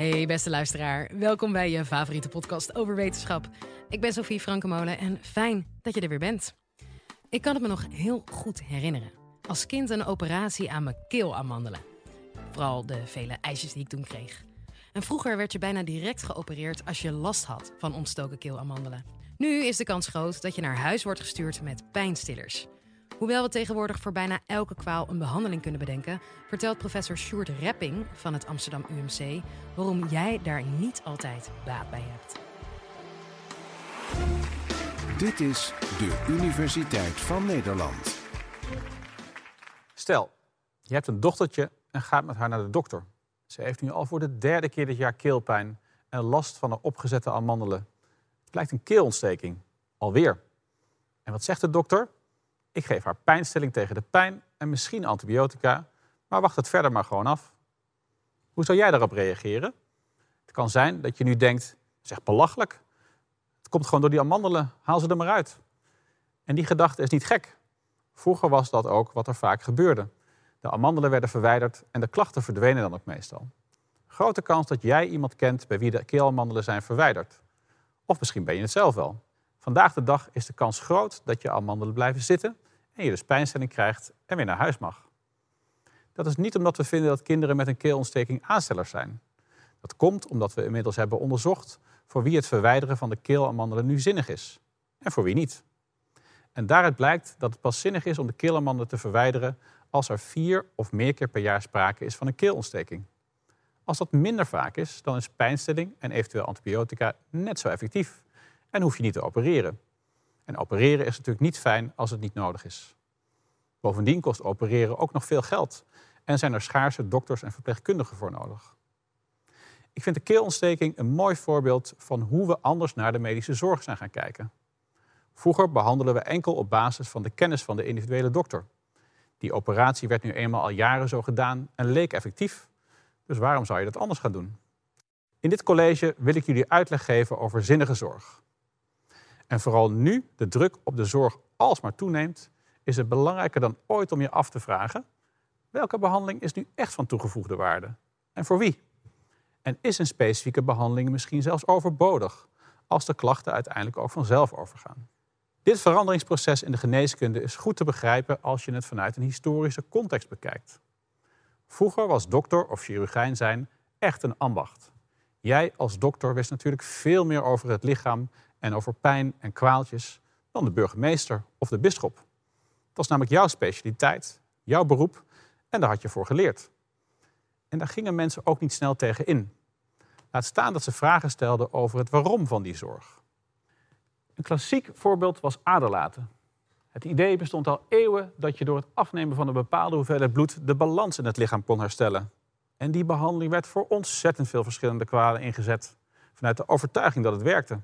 Hey beste luisteraar, welkom bij je favoriete podcast over wetenschap. Ik ben Sophie Frankemolen en fijn dat je er weer bent. Ik kan het me nog heel goed herinneren. Als kind een operatie aan mijn keelamandelen. Vooral de vele ijsjes die ik toen kreeg. En vroeger werd je bijna direct geopereerd als je last had van ontstoken keelamandelen. Nu is de kans groot dat je naar huis wordt gestuurd met pijnstillers. Hoewel we tegenwoordig voor bijna elke kwaal een behandeling kunnen bedenken, vertelt professor Sjoerd Repping van het Amsterdam UMC waarom jij daar niet altijd baat bij hebt. Dit is de Universiteit van Nederland. Stel, je hebt een dochtertje en gaat met haar naar de dokter. Ze heeft nu al voor de derde keer dit jaar keelpijn en last van een opgezette amandelen. Het blijkt een keelontsteking. Alweer. En wat zegt de dokter? Ik geef haar pijnstilling tegen de pijn en misschien antibiotica, maar wacht het verder maar gewoon af. Hoe zou jij daarop reageren? Het kan zijn dat je nu denkt, zeg belachelijk. Het komt gewoon door die amandelen, haal ze er maar uit. En die gedachte is niet gek. Vroeger was dat ook wat er vaak gebeurde. De amandelen werden verwijderd en de klachten verdwenen dan ook meestal. Grote kans dat jij iemand kent bij wie de keelamandelen zijn verwijderd. Of misschien ben je het zelf wel. Vandaag de dag is de kans groot dat je amandelen blijven zitten en je dus pijnstelling krijgt en weer naar huis mag. Dat is niet omdat we vinden dat kinderen met een keelontsteking aanstellers zijn. Dat komt omdat we inmiddels hebben onderzocht voor wie het verwijderen van de keelamandelen nu zinnig is en voor wie niet. En daaruit blijkt dat het pas zinnig is om de keelamandelen te verwijderen als er vier of meer keer per jaar sprake is van een keelontsteking. Als dat minder vaak is, dan is pijnstilling en eventueel antibiotica net zo effectief en hoef je niet te opereren. En opereren is natuurlijk niet fijn als het niet nodig is. Bovendien kost opereren ook nog veel geld en zijn er schaarse dokters en verpleegkundigen voor nodig. Ik vind de keelontsteking een mooi voorbeeld van hoe we anders naar de medische zorg zijn gaan kijken. Vroeger behandelen we enkel op basis van de kennis van de individuele dokter. Die operatie werd nu eenmaal al jaren zo gedaan en leek effectief. Dus waarom zou je dat anders gaan doen? In dit college wil ik jullie uitleg geven over zinnige zorg. En vooral nu de druk op de zorg alsmaar toeneemt, is het belangrijker dan ooit om je af te vragen: welke behandeling is nu echt van toegevoegde waarde? En voor wie? En is een specifieke behandeling misschien zelfs overbodig als de klachten uiteindelijk ook vanzelf overgaan? Dit veranderingsproces in de geneeskunde is goed te begrijpen als je het vanuit een historische context bekijkt. Vroeger was dokter of chirurgijn zijn echt een ambacht. Jij als dokter wist natuurlijk veel meer over het lichaam en over pijn en kwaaltjes dan de burgemeester of de bisschop. Dat was namelijk jouw specialiteit, jouw beroep en daar had je voor geleerd. En daar gingen mensen ook niet snel tegen in. Laat staan dat ze vragen stelden over het waarom van die zorg. Een klassiek voorbeeld was aderlaten. Het idee bestond al eeuwen dat je door het afnemen van een bepaalde hoeveelheid bloed de balans in het lichaam kon herstellen. En die behandeling werd voor ontzettend veel verschillende kwalen ingezet, vanuit de overtuiging dat het werkte.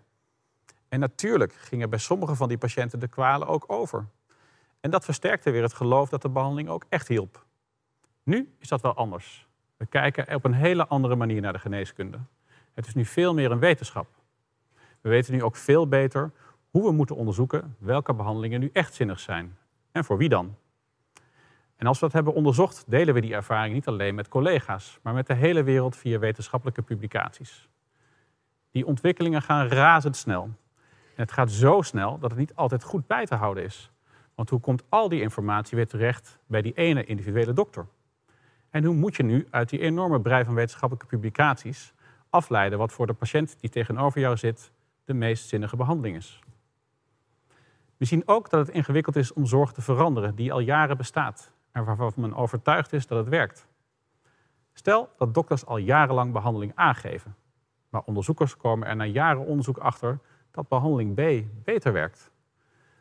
En natuurlijk gingen bij sommige van die patiënten de kwalen ook over. En dat versterkte weer het geloof dat de behandeling ook echt hielp. Nu is dat wel anders. We kijken op een hele andere manier naar de geneeskunde. Het is nu veel meer een wetenschap. We weten nu ook veel beter hoe we moeten onderzoeken welke behandelingen nu echt zinnig zijn. En voor wie dan? En als we dat hebben onderzocht, delen we die ervaring niet alleen met collega's, maar met de hele wereld via wetenschappelijke publicaties. Die ontwikkelingen gaan razendsnel. En het gaat zo snel dat het niet altijd goed bij te houden is. Want hoe komt al die informatie weer terecht bij die ene individuele dokter? En hoe moet je nu uit die enorme brei van wetenschappelijke publicaties afleiden wat voor de patiënt die tegenover jou zit de meest zinnige behandeling is? We zien ook dat het ingewikkeld is om zorg te veranderen die al jaren bestaat en waarvan men overtuigd is dat het werkt. Stel dat dokters al jarenlang behandeling aangeven, maar onderzoekers komen er na jaren onderzoek achter dat behandeling B beter werkt.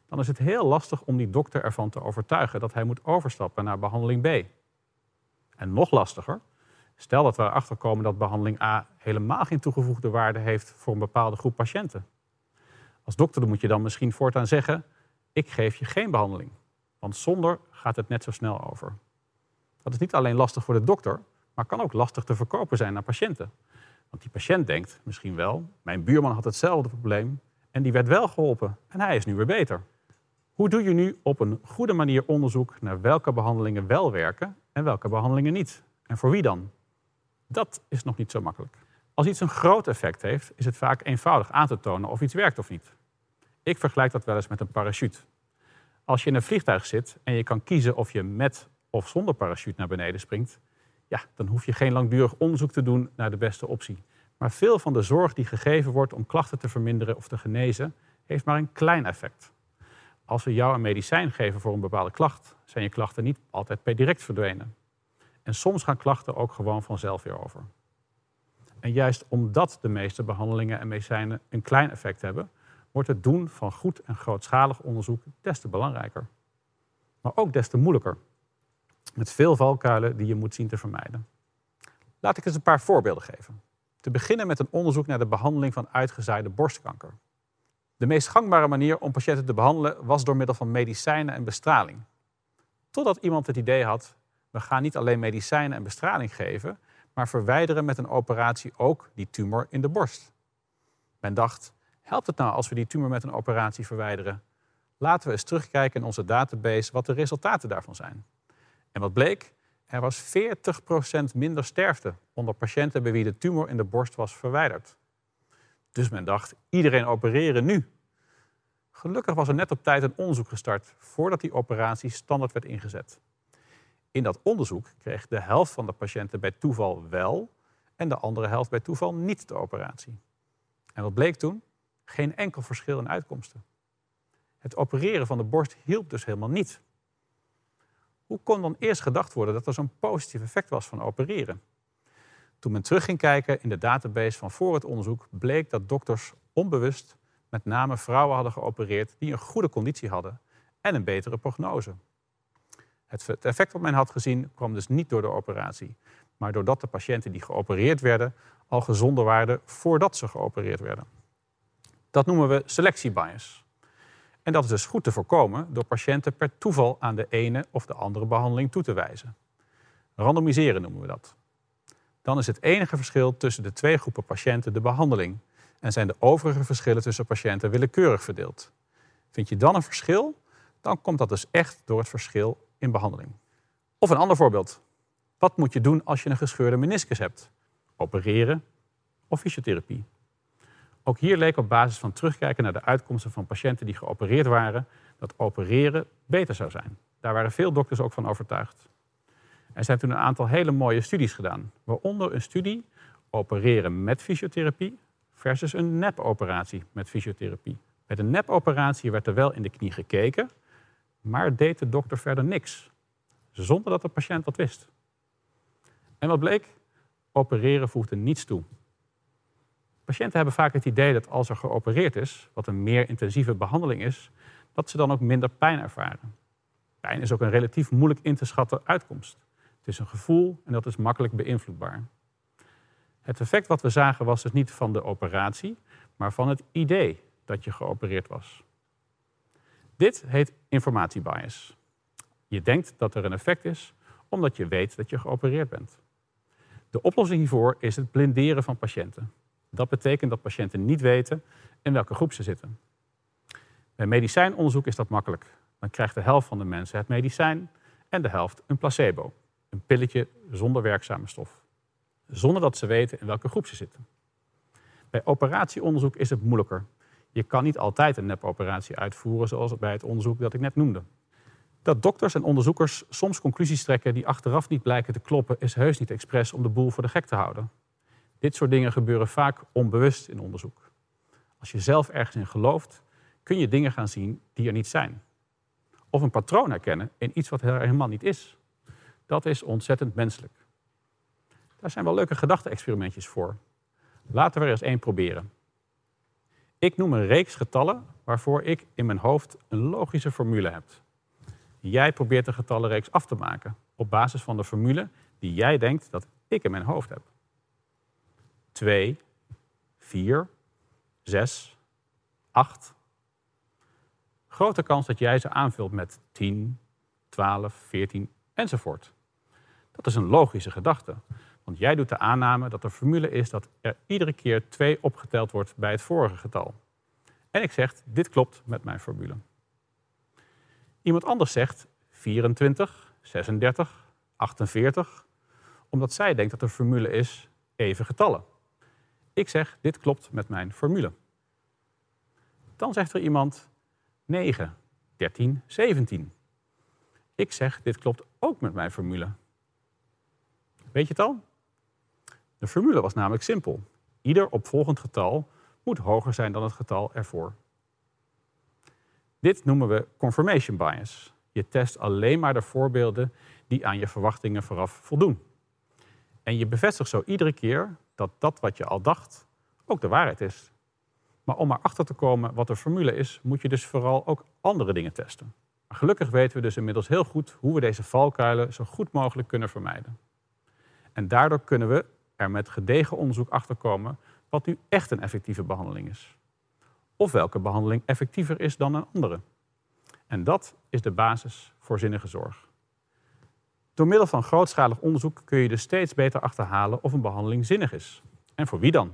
Dan is het heel lastig om die dokter ervan te overtuigen dat hij moet overstappen naar behandeling B. En nog lastiger, stel dat we erachter komen dat behandeling A helemaal geen toegevoegde waarde heeft voor een bepaalde groep patiënten. Als dokter moet je dan misschien voortaan zeggen: Ik geef je geen behandeling, want zonder gaat het net zo snel over. Dat is niet alleen lastig voor de dokter, maar kan ook lastig te verkopen zijn naar patiënten. Want die patiënt denkt misschien wel: Mijn buurman had hetzelfde probleem en die werd wel geholpen en hij is nu weer beter. Hoe doe je nu op een goede manier onderzoek naar welke behandelingen wel werken en welke behandelingen niet? En voor wie dan? Dat is nog niet zo makkelijk. Als iets een groot effect heeft, is het vaak eenvoudig aan te tonen of iets werkt of niet. Ik vergelijk dat wel eens met een parachute. Als je in een vliegtuig zit en je kan kiezen of je met of zonder parachute naar beneden springt, ja, dan hoef je geen langdurig onderzoek te doen naar de beste optie. Maar veel van de zorg die gegeven wordt om klachten te verminderen of te genezen, heeft maar een klein effect. Als we jou een medicijn geven voor een bepaalde klacht, zijn je klachten niet altijd per direct verdwenen. En soms gaan klachten ook gewoon vanzelf weer over. En juist omdat de meeste behandelingen en medicijnen een klein effect hebben, wordt het doen van goed en grootschalig onderzoek des te belangrijker. Maar ook des te moeilijker. Met veel valkuilen die je moet zien te vermijden. Laat ik eens een paar voorbeelden geven. Te beginnen met een onderzoek naar de behandeling van uitgezaaide borstkanker. De meest gangbare manier om patiënten te behandelen was door middel van medicijnen en bestraling. Totdat iemand het idee had, we gaan niet alleen medicijnen en bestraling geven, maar verwijderen met een operatie ook die tumor in de borst. Men dacht, helpt het nou als we die tumor met een operatie verwijderen? Laten we eens terugkijken in onze database wat de resultaten daarvan zijn. En wat bleek? Er was 40% minder sterfte onder patiënten bij wie de tumor in de borst was verwijderd. Dus men dacht, iedereen opereren nu. Gelukkig was er net op tijd een onderzoek gestart voordat die operatie standaard werd ingezet. In dat onderzoek kreeg de helft van de patiënten bij toeval wel en de andere helft bij toeval niet de operatie. En wat bleek toen? Geen enkel verschil in uitkomsten. Het opereren van de borst hielp dus helemaal niet. Hoe kon dan eerst gedacht worden dat er zo'n positief effect was van opereren? Toen men terug ging kijken in de database van voor het onderzoek, bleek dat dokters onbewust met name vrouwen hadden geopereerd die een goede conditie hadden en een betere prognose. Het effect wat men had gezien kwam dus niet door de operatie, maar doordat de patiënten die geopereerd werden al gezonder waren voordat ze geopereerd werden. Dat noemen we selectiebias. En dat is dus goed te voorkomen door patiënten per toeval aan de ene of de andere behandeling toe te wijzen. Randomiseren noemen we dat. Dan is het enige verschil tussen de twee groepen patiënten de behandeling en zijn de overige verschillen tussen patiënten willekeurig verdeeld. Vind je dan een verschil, dan komt dat dus echt door het verschil in behandeling. Of een ander voorbeeld. Wat moet je doen als je een gescheurde meniscus hebt? Opereren of fysiotherapie? Ook hier leek op basis van terugkijken naar de uitkomsten van patiënten die geopereerd waren, dat opereren beter zou zijn. Daar waren veel dokters ook van overtuigd. Er zijn toen een aantal hele mooie studies gedaan, waaronder een studie opereren met fysiotherapie versus een nepoperatie met fysiotherapie. Met een nepoperatie werd er wel in de knie gekeken, maar deed de dokter verder niks, zonder dat de patiënt dat wist. En wat bleek? Opereren voegde niets toe. Patiënten hebben vaak het idee dat als er geopereerd is, wat een meer intensieve behandeling is, dat ze dan ook minder pijn ervaren. Pijn is ook een relatief moeilijk in te schatten uitkomst. Het is een gevoel en dat is makkelijk beïnvloedbaar. Het effect wat we zagen was dus niet van de operatie, maar van het idee dat je geopereerd was. Dit heet informatiebias. Je denkt dat er een effect is omdat je weet dat je geopereerd bent. De oplossing hiervoor is het blinderen van patiënten. Dat betekent dat patiënten niet weten in welke groep ze zitten. Bij medicijnonderzoek is dat makkelijk. Dan krijgt de helft van de mensen het medicijn en de helft een placebo. Een pilletje zonder werkzame stof. Zonder dat ze weten in welke groep ze zitten. Bij operatieonderzoek is het moeilijker. Je kan niet altijd een nepoperatie uitvoeren zoals bij het onderzoek dat ik net noemde. Dat dokters en onderzoekers soms conclusies trekken die achteraf niet blijken te kloppen, is heus niet expres om de boel voor de gek te houden. Dit soort dingen gebeuren vaak onbewust in onderzoek. Als je zelf ergens in gelooft, kun je dingen gaan zien die er niet zijn. Of een patroon herkennen in iets wat er helemaal niet is. Dat is ontzettend menselijk. Daar zijn wel leuke gedachte-experimentjes voor. Laten we er eens één proberen. Ik noem een reeks getallen waarvoor ik in mijn hoofd een logische formule heb. Jij probeert de getallenreeks af te maken op basis van de formule die jij denkt dat ik in mijn hoofd heb. 2, 4, 6, 8. Grote kans dat jij ze aanvult met 10, 12, 14 enzovoort. Dat is een logische gedachte. Want jij doet de aanname dat de formule is dat er iedere keer 2 opgeteld wordt bij het vorige getal. En ik zeg, dit klopt met mijn formule. Iemand anders zegt 24, 36, 48, omdat zij denkt dat de formule is even getallen. Ik zeg, dit klopt met mijn formule. Dan zegt er iemand 9, 13, 17. Ik zeg, dit klopt ook met mijn formule. Weet je het al? De formule was namelijk simpel. Ieder opvolgend getal moet hoger zijn dan het getal ervoor. Dit noemen we confirmation bias. Je test alleen maar de voorbeelden die aan je verwachtingen vooraf voldoen. En je bevestigt zo iedere keer dat dat wat je al dacht ook de waarheid is. Maar om erachter te komen wat de formule is, moet je dus vooral ook andere dingen testen. Gelukkig weten we dus inmiddels heel goed hoe we deze valkuilen zo goed mogelijk kunnen vermijden. En daardoor kunnen we er met gedegen onderzoek achter komen wat nu echt een effectieve behandeling is. Of welke behandeling effectiever is dan een andere. En dat is de basis voor zinnige zorg. Door middel van grootschalig onderzoek kun je dus steeds beter achterhalen of een behandeling zinnig is. En voor wie dan?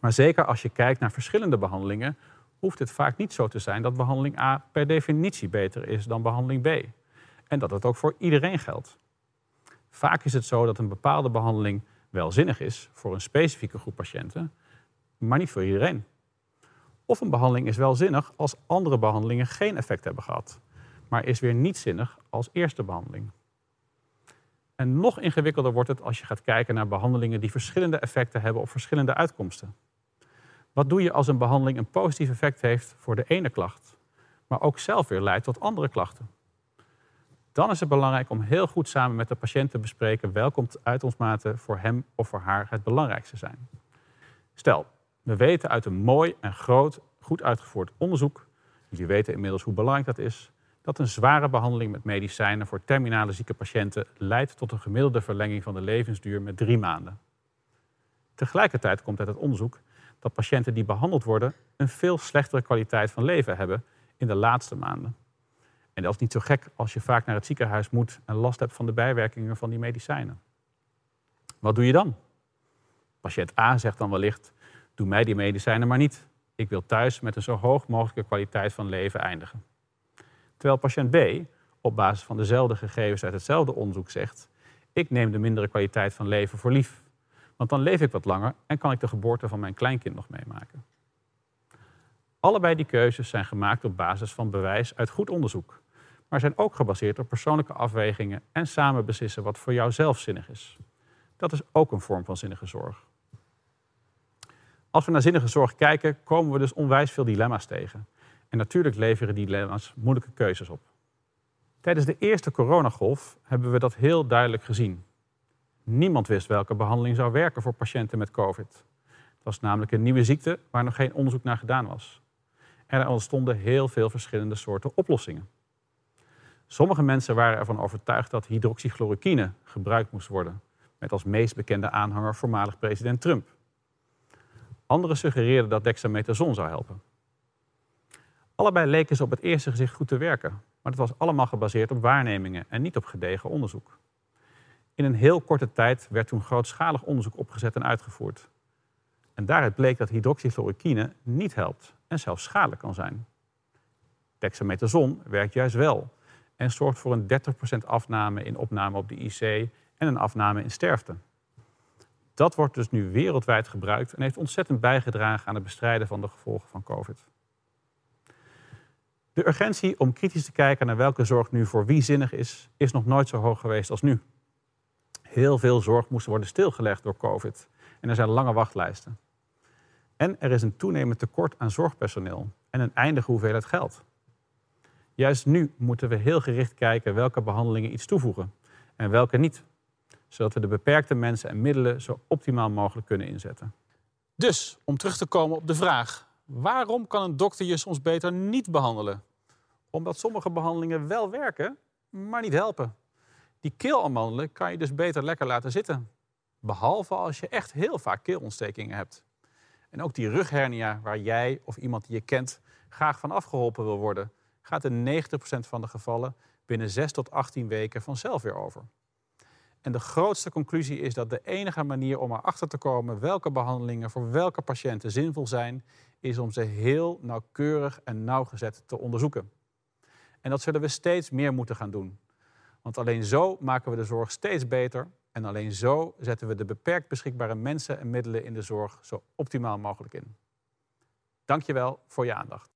Maar zeker als je kijkt naar verschillende behandelingen, hoeft het vaak niet zo te zijn dat behandeling A per definitie beter is dan behandeling B. En dat het ook voor iedereen geldt. Vaak is het zo dat een bepaalde behandeling wel zinnig is voor een specifieke groep patiënten, maar niet voor iedereen. Of een behandeling is wel zinnig als andere behandelingen geen effect hebben gehad, maar is weer niet zinnig als eerste behandeling. En nog ingewikkelder wordt het als je gaat kijken naar behandelingen die verschillende effecten hebben op verschillende uitkomsten. Wat doe je als een behandeling een positief effect heeft voor de ene klacht, maar ook zelf weer leidt tot andere klachten? Dan is het belangrijk om heel goed samen met de patiënt te bespreken welke uitkomstmaten voor hem of voor haar het belangrijkste zijn. Stel, we weten uit een mooi en groot, goed uitgevoerd onderzoek, jullie weten inmiddels hoe belangrijk dat is, dat een zware behandeling met medicijnen voor terminale zieke patiënten leidt tot een gemiddelde verlenging van de levensduur met drie maanden. Tegelijkertijd komt uit het onderzoek dat patiënten die behandeld worden een veel slechtere kwaliteit van leven hebben in de laatste maanden. En dat is niet zo gek als je vaak naar het ziekenhuis moet en last hebt van de bijwerkingen van die medicijnen. Wat doe je dan? Patiënt A zegt dan wellicht: Doe mij die medicijnen maar niet. Ik wil thuis met een zo hoog mogelijke kwaliteit van leven eindigen. Terwijl patiënt B op basis van dezelfde gegevens uit hetzelfde onderzoek zegt: Ik neem de mindere kwaliteit van leven voor lief. Want dan leef ik wat langer en kan ik de geboorte van mijn kleinkind nog meemaken. Allebei die keuzes zijn gemaakt op basis van bewijs uit goed onderzoek, maar zijn ook gebaseerd op persoonlijke afwegingen en samen beslissen wat voor jou zelf zinnig is. Dat is ook een vorm van zinnige zorg. Als we naar zinnige zorg kijken, komen we dus onwijs veel dilemma's tegen. En natuurlijk leveren die dilemma's moeilijke keuzes op. Tijdens de eerste coronagolf hebben we dat heel duidelijk gezien. Niemand wist welke behandeling zou werken voor patiënten met COVID. Het was namelijk een nieuwe ziekte waar nog geen onderzoek naar gedaan was. En er ontstonden heel veel verschillende soorten oplossingen. Sommige mensen waren ervan overtuigd dat hydroxychloroquine gebruikt moest worden, met als meest bekende aanhanger voormalig president Trump. Anderen suggereerden dat dexamethason zou helpen. Allebei leken ze op het eerste gezicht goed te werken, maar het was allemaal gebaseerd op waarnemingen en niet op gedegen onderzoek. In een heel korte tijd werd toen grootschalig onderzoek opgezet en uitgevoerd. En daaruit bleek dat hydroxychloroquine niet helpt en zelfs schadelijk kan zijn. Dexamethason werkt juist wel en zorgt voor een 30% afname in opname op de IC en een afname in sterfte. Dat wordt dus nu wereldwijd gebruikt en heeft ontzettend bijgedragen aan het bestrijden van de gevolgen van COVID. De urgentie om kritisch te kijken naar welke zorg nu voor wie zinnig is, is nog nooit zo hoog geweest als nu. Heel veel zorg moest worden stilgelegd door COVID en er zijn lange wachtlijsten. En er is een toenemend tekort aan zorgpersoneel en een eindige hoeveelheid geld. Juist nu moeten we heel gericht kijken welke behandelingen iets toevoegen en welke niet, zodat we de beperkte mensen en middelen zo optimaal mogelijk kunnen inzetten. Dus, om terug te komen op de vraag: waarom kan een dokter je soms beter niet behandelen? Omdat sommige behandelingen wel werken, maar niet helpen. Die keelamandelen kan je dus beter lekker laten zitten. Behalve als je echt heel vaak keelontstekingen hebt. En ook die rughernia waar jij of iemand die je kent graag van afgeholpen wil worden, gaat in 90% van de gevallen binnen 6 tot 18 weken vanzelf weer over. En de grootste conclusie is dat de enige manier om erachter te komen welke behandelingen voor welke patiënten zinvol zijn, is om ze heel nauwkeurig en nauwgezet te onderzoeken. En dat zullen we steeds meer moeten gaan doen. Want alleen zo maken we de zorg steeds beter En alleen zo zetten we de beperkt beschikbare mensen en middelen in de zorg zo optimaal mogelijk in. Dankjewel voor je aandacht.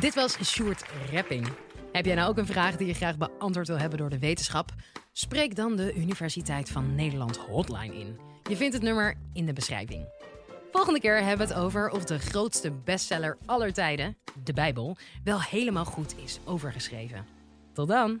Dit was Sjoerd Repping. Heb jij nou ook een vraag die je graag beantwoord wil hebben door de wetenschap? Spreek dan de Universiteit van Nederland hotline in. Je vindt het nummer in de beschrijving. Volgende keer hebben we het over of de grootste bestseller aller tijden, de Bijbel, wel helemaal goed is overgeschreven. Tot dan!